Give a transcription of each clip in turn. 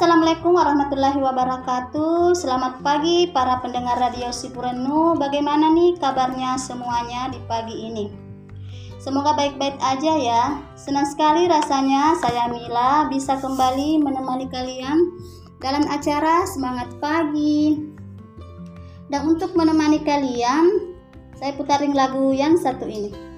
Assalamualaikum warahmatullahi wabarakatuh. Selamat pagi para pendengar radio Sipurenu Bagaimana nih kabarnya semuanya di pagi ini? Semoga baik-baik aja ya. Senang sekali rasanya saya Mila bisa kembali menemani kalian Dalam acara Semangat Pagi. Dan untuk menemani kalian Saya putarin lagu yang satu ini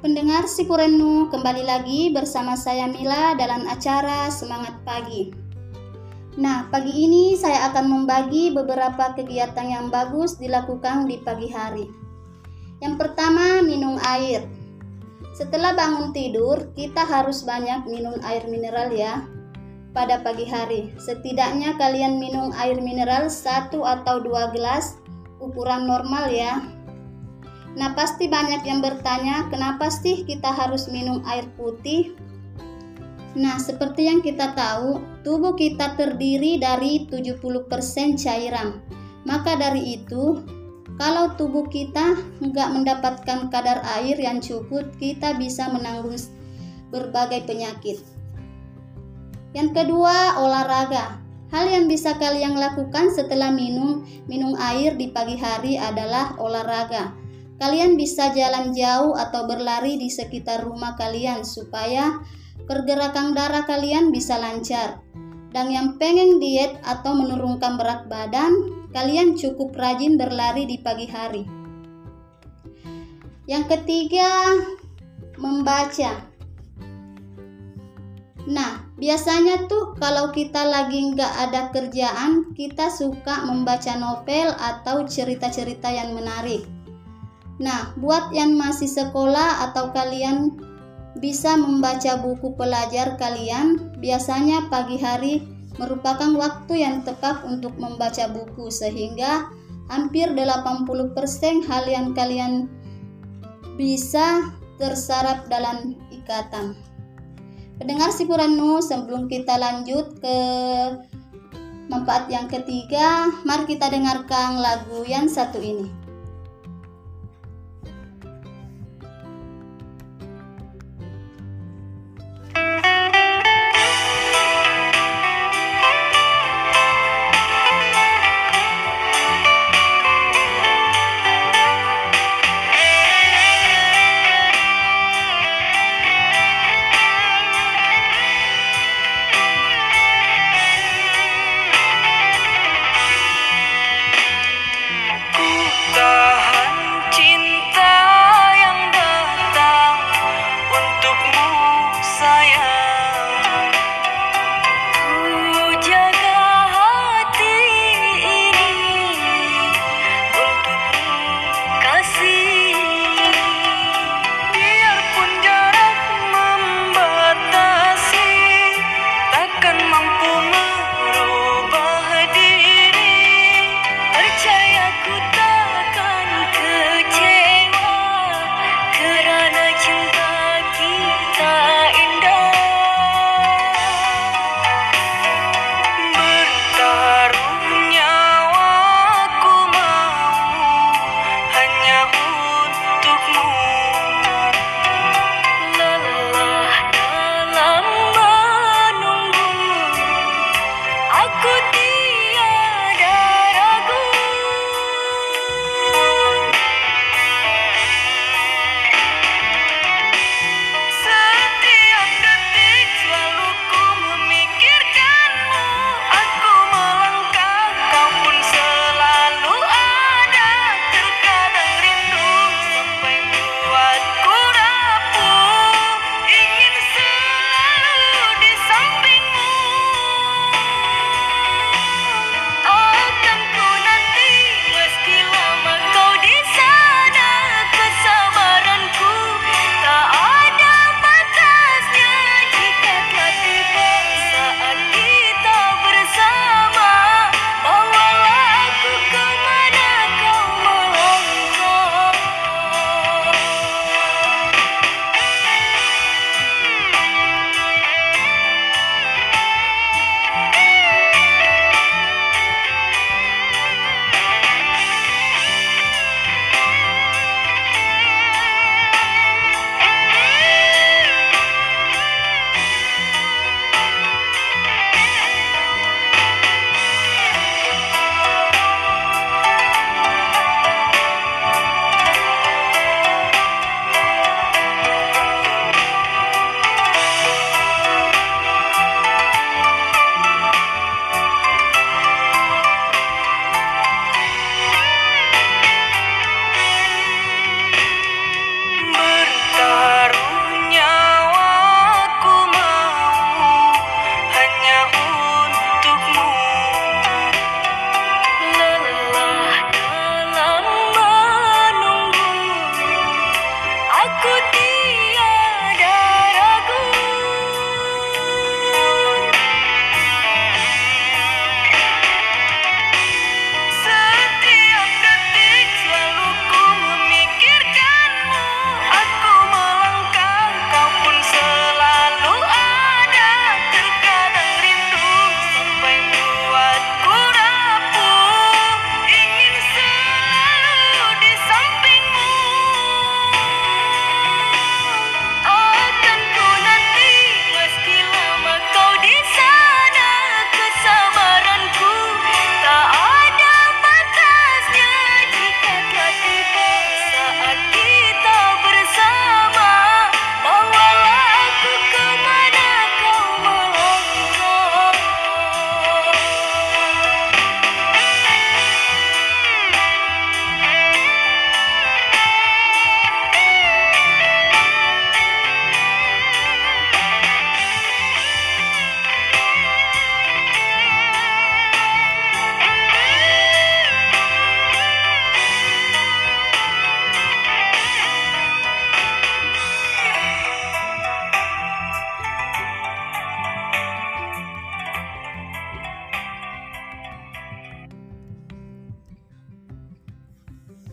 Pendengar Sipurenu, kembali lagi bersama saya Mila dalam acara Semangat Pagi. Nah, pagi ini saya akan membagi beberapa kegiatan yang bagus dilakukan di pagi hari. Yang pertama, minum air. Setelah bangun tidur, kita harus banyak minum air mineral ya pada pagi hari. Setidaknya kalian minum air mineral satu atau dua gelas ukuran normal ya. Nah, pasti banyak yang bertanya, kenapa sih kita harus minum air putih? Nah, seperti yang kita tahu, tubuh kita terdiri dari 70% cairan. Maka dari itu, kalau tubuh kita nggak mendapatkan kadar air yang cukup, kita bisa menanggung berbagai penyakit. Yang kedua, olahraga. Hal yang bisa kalian lakukan setelah minum minum air di pagi hari adalah olahraga. Kalian bisa jalan jauh atau berlari di sekitar rumah kalian supaya pergerakan darah kalian bisa lancar. Dan yang pengen diet atau menurunkan berat badan, kalian cukup rajin berlari di pagi hari. Yang ketiga, membaca. Nah, biasanya tuh kalau kita lagi nggak ada kerjaan, kita suka membaca novel atau cerita-cerita yang menarik. Nah, buat yang masih sekolah atau kalian bisa membaca buku pelajar kalian, biasanya pagi hari merupakan waktu yang tepat untuk membaca buku sehingga hampir 80% hal yang kalian bisa terserap dalam ikatan. Pendengar si Puranu, sebelum kita lanjut ke manfaat yang ketiga, mari kita dengarkan lagu yang satu ini.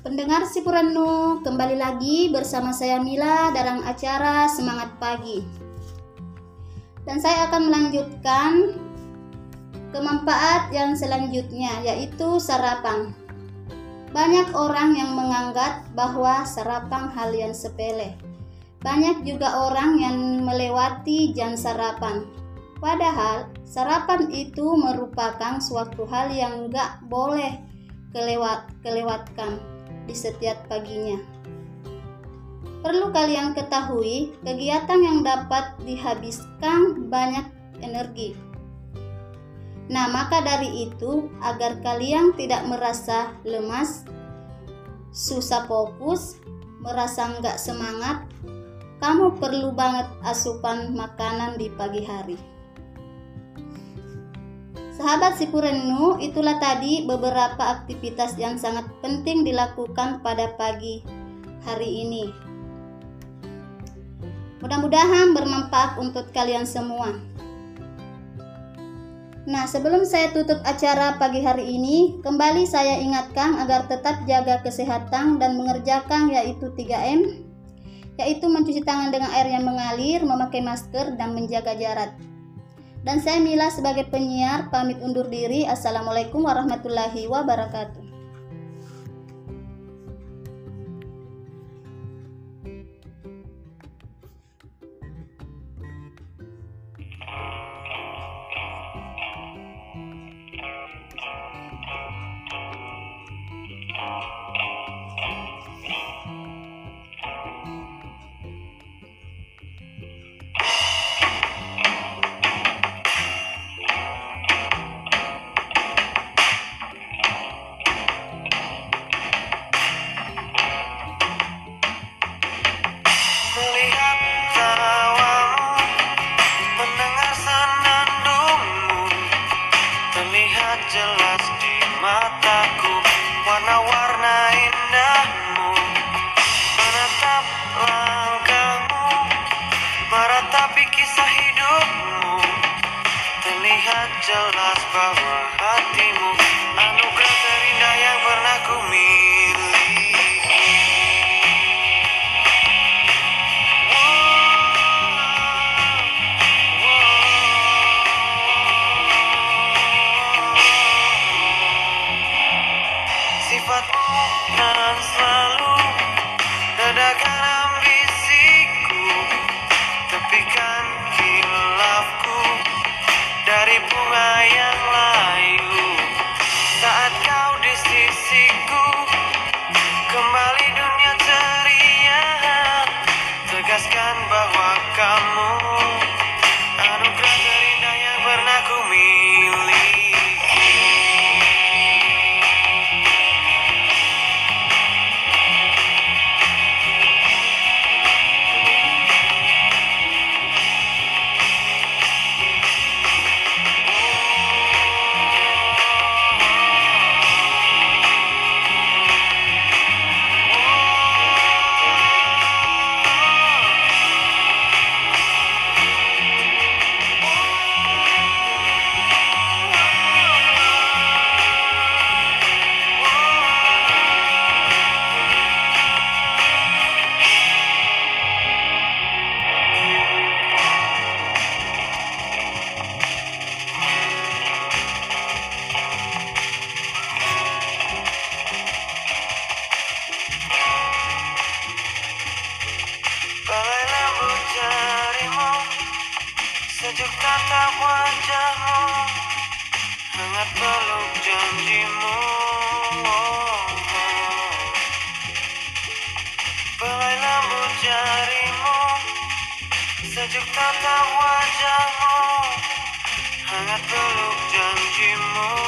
Pendengar si Puranu, kembali lagi bersama saya Mila dalam acara Semangat Pagi. Dan saya akan melanjutkan ke manfaat yang selanjutnya yaitu sarapan. Banyak orang yang menganggap bahwa sarapan hal yang sepele. Banyak juga orang yang melewati jam sarapan. Padahal sarapan itu merupakan suatu hal yang gak boleh kelewat kelewatkan di setiap paginya. Perlu kalian ketahui, kegiatan yang dapat dihabiskan banyak energi. Nah, maka dari itu, agar kalian tidak merasa lemas, susah fokus, merasa nggak semangat, kamu perlu banget asupan makanan di pagi hari. Sahabat Sipurenu, itulah tadi beberapa aktivitas yang sangat penting dilakukan pada pagi hari ini. Mudah-mudahan bermanfaat untuk kalian semua. Nah, sebelum saya tutup acara pagi hari ini, kembali saya ingatkan agar tetap jaga kesehatan dan mengerjakan yaitu 3M, yaitu mencuci tangan dengan air yang mengalir, memakai masker, dan menjaga jarak. Dan saya Mila sebagai penyiar pamit undur diri. Assalamualaikum warahmatullahi wabarakatuh. Jelas Sifatmu nan selalu redakan Kimura.